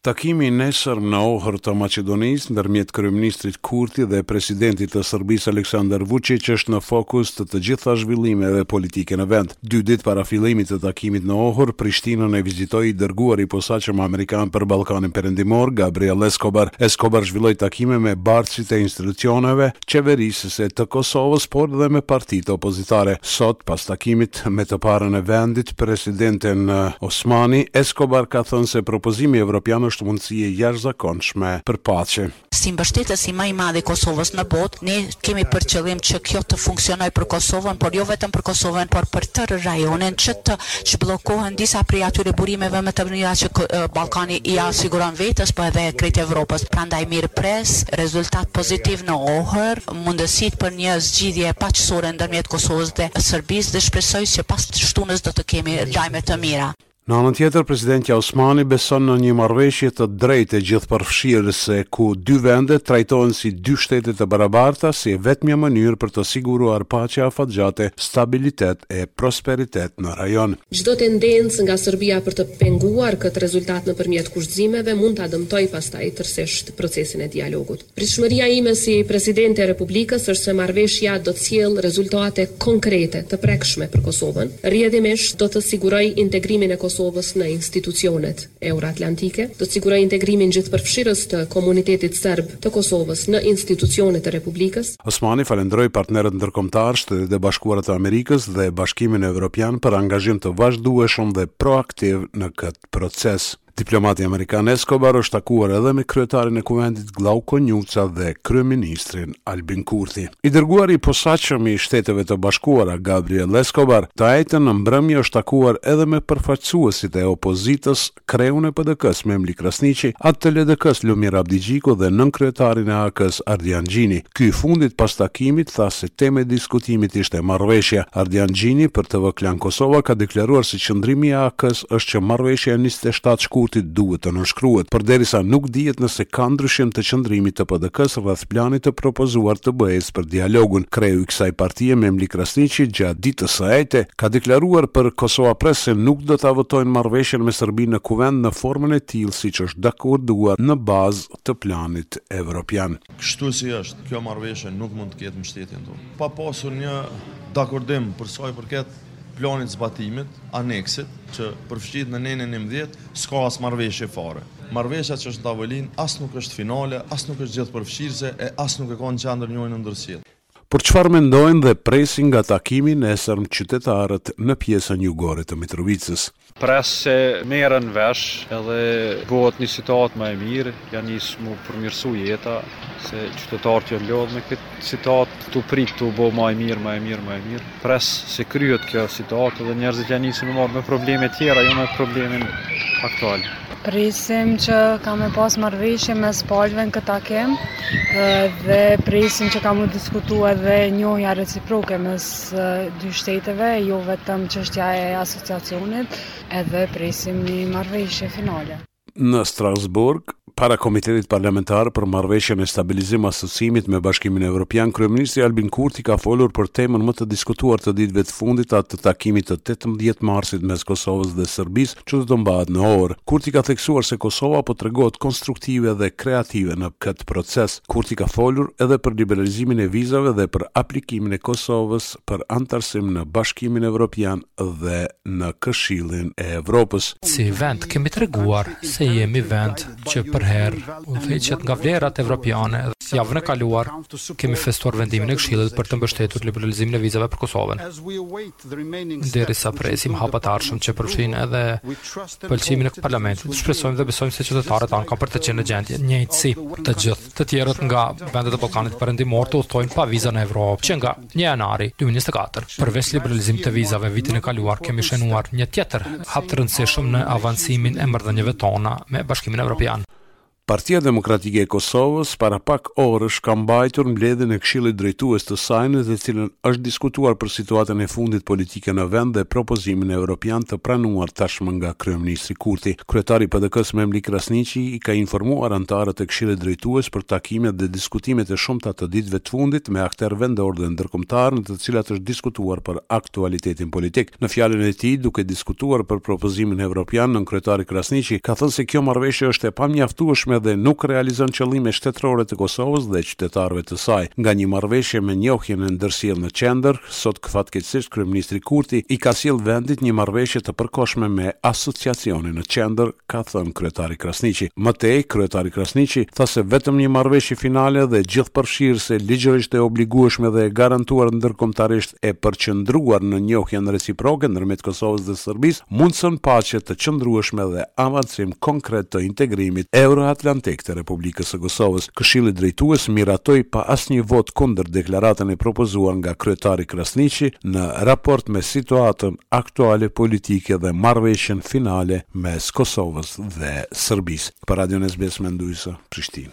Takimi nesër në Ohër të Maqedonisë ndërmjet kryeministrit Kurti dhe presidentit të Serbisë Aleksandar Vuçiq është në fokus të të gjitha zhvillimeve politike në vend. Dy ditë para fillimit të takimit në Ohër, Prishtinën e vizitoi i dërguari i posaçëm amerikan për Ballkanin Perëndimor, Gabriel Escobar. Escobar zhvilloi takime me bartësit e institucioneve qeverisëse të Kosovës, por dhe me partitë opozitare. Sot, pas takimit me të parën e vendit, presidenten Osmani, Escobar ka thënë se propozimi evropian është mundësi e jashtëzakonshme për paqe. Si mbështetësi më i madh i Kosovës në botë, ne kemi për qëllim që kjo të funksionojë për Kosovën, por jo vetëm për Kosovën, por për tërë rajonin, që të çbllokohen disa prej atyre burimeve më të mira që Ballkani ia siguron vetes, po edhe krejt Evropës. Prandaj mirëpres rezultat pozitiv në Ohër, mundësitë për një zgjidhje paqësore ndërmjet Kosovës dhe Serbisë dhe shpresoj që pas shtunës do të kemi lajme të mira. Në anën tjetër, presidentja Osmani beson në një marrëveshje të drejtë e gjithëpërfshirëse, ku dy vende trajtohen si dy shtete të barabarta, si e vetmja mënyrë për të siguruar paqe afatgjate, stabilitet e prosperitet në rajon. Çdo tendencë nga Serbia për të penguar këtë rezultat nëpërmjet kushtëzimeve mund ta dëmtojë pastaj tërësisht procesin e dialogut. Pritshmëria ime si Presidente e Republikës është se marrëveshja do të sjellë rezultate konkrete, të prekshme për Kosovën. Rrjedhimisht, do të sigurojë integrimin e Kosovës në institucionet euroatlantike, do të sigurojë integrimin gjithëpërfshirës të komunitetit serb të Kosovës në institucionet e Republikës. Osmani falënderoi partnerët ndërkombëtarë, Shtetet e Bashkuara të Amerikës dhe Bashkimin Evropian për angazhim të vazhdueshëm dhe proaktiv në këtë proces. Diplomati amerikan Escobar është takuar edhe me kryetarin e Kuvendit Glauk Konjufca dhe kryeministrin Albin Kurti. I dërguari i posaçëm i Shteteve të Bashkuara, Gabriel Escobar, të enjten në mbrëmje është takuar edhe me përfaqësuesit e opozitës, kreun e PDK-së Memli Krasniqi, atë të LDK-së Lumir Abdixhiku dhe nënkryetarin e AAK-së Ardian Gjini. Ky i fundit pas takimit tha se temë e diskutimit ishte marrëveshja. Ardian Gjini për TV Klan Kosova ka deklaruar se qëndrimi i AAK-së është që marrëveshja e njëzet e shtatë shkurtit duhet të nënshkruhet, por derisa nuk dihet nëse ka ndryshim të qëndrimit të PDK-së rreth planit të propozuar të BE-së për dialogun. Kreu i kësaj partie, Memli Krasniqi, gjatë ditës së enjte, ka deklaruar për Kosova Press se nuk do ta votojnë marrëveshjen me Serbinë në Kuvend në formën e tillë siç është dakorduar në bazë të planit evropian. Kështu si është, kjo marrëveshje nuk mund të ketë mbështetjen tonë. Pa pasur një dakordim për sa i përket planit zbatimit, aneksit, që përfshihet në nenin 11, s'ka as marrëveshje fare. Marrëveshja që është në tavolinë as nuk është finale, as nuk është gjithëpërfshirëse e as nuk e ka në qendër njohjen e ndërsjellë. Por çfarë mendojnë dhe presin nga takimi e nesërm qytetarët në pjesën jugore të Mitrovicës? Pres se merren vesh edhe bëhet një situatë më e mirë, ja nis m'u përmirësu jeta, se qytetarët janë lodhë me këtë situatë, tu prit t'u bo ma e mirë, ma e mirë, ma e mirë. Pres se kryhet kjo situatë dhe njerëzit ja nisin m'u marrë me probleme tjera, jo me problemin aktual. Presim që ka me pas marrëveshje mes palëve në këtë takim dhe presim që ka m'u diskutu edhe njohja reciproke mes dy shteteve, jo vetëm çështja e asociacionit edhe presim një marrëveshje finale. në Strasburg, para Komitetit Parlamentar për Marrëveshjen e Stabilizim Asociimit me Bashkimin Evropian, kryeministri Albin Kurti ka folur për temën më të diskutuar të ditëve të fundit, atë të takimit të tetëmbëdhjetë marsit mes Kosovës dhe Serbisë, që do të mbahet në Ohër. Kurti ka theksuar se Kosova po tregohet konstruktive dhe kreative në këtë proces. Kurti ka folur edhe për liberalizimin e vizave dhe për aplikimin e Kosovës për anëtarësim në Bashkimin Evropian. dhe në Këshillin e Evropës. Si vend kemi treguar se jemi vend që përherë udhëheqet nga vlerat evropiane dhe javën e kaluar kemi festuar vendimin e Këshillit për të mbështetur liberalizimin e vizave për Kosovën. Derisa presim hapat e ardhshëm që përfshijnë edhe pëlqimin e Parlamentit, shpresojmë dhe besojmë se qytetarët tanë kanë për të qenë në gjendje, njëjtë si të gjithë të tjerët nga vendet e Ballkanit Perëndimor, të udhëtojnë pa viza në Evropë, që nga Një janari dy mijë e njëzet e katër, Përveç liberalizimit të vizave vitin e kaluar kemi shënuar një tjetër hap të rëndësishëm në avancimin e marrëdhënieve tona me Bashkimin Evropian. Partia Demokratike e Kosovës para pak orësh ka mbajtur mbledhjen e Këshillit Drejtues të saj në të cilën është diskutuar për situatën e fundit politike në vend dhe propozimin evropian të pranuar tashmë nga kryeministri Kurti. Kryetari i PDK-së Memli Krasniqi i ka informuar anëtarët e Këshillit Drejtues për takimet dhe diskutimet e shumta të ditëve të fundit me akterë vendorë dhe ndërkombëtarë në të cilat është diskutuar për aktualitetin politik. Në fjalën e tij, duke diskutuar për propozimin evropian, kryetari Krasniqi ka thënë se kjo marrëveshje është e pamjaftueshme dhe nuk realizon qëllime shtetërore të Kosovës dhe qytetarëve të saj. Nga një marrëveshje me njohjen e ndërsjellë në qendër, Sot fatkeqësisht kryeministri Kurti i ka sjellë vendit një marrëveshje të përkohshme me Asociacionin në qendër, ka thënë kryetari Krasniqi. Më tej, kryetari Krasniqi tha se vetëm një marrëveshje finale dhe gjithëpërfshirëse, ligjërisht e obligueshme dhe e garantuar ndërkombëtarisht e përqendruar në njohjen reciproke ndërmjet Kosovës dhe Serbisë mundëson paqe të qëndrueshme dhe avancim konkret të integrimit euroatlantik të Republikës së Kosovës. Këshilli Drejtues miratoi pa asnjë votë kundër deklaratën e propozuar nga kryetari Krasniqi në raport me situatën aktuale politike dhe marrëveshjen finale mes Kosovës dhe Serbisë. Për Radion SBS Mendu Hysa, Prishtinë.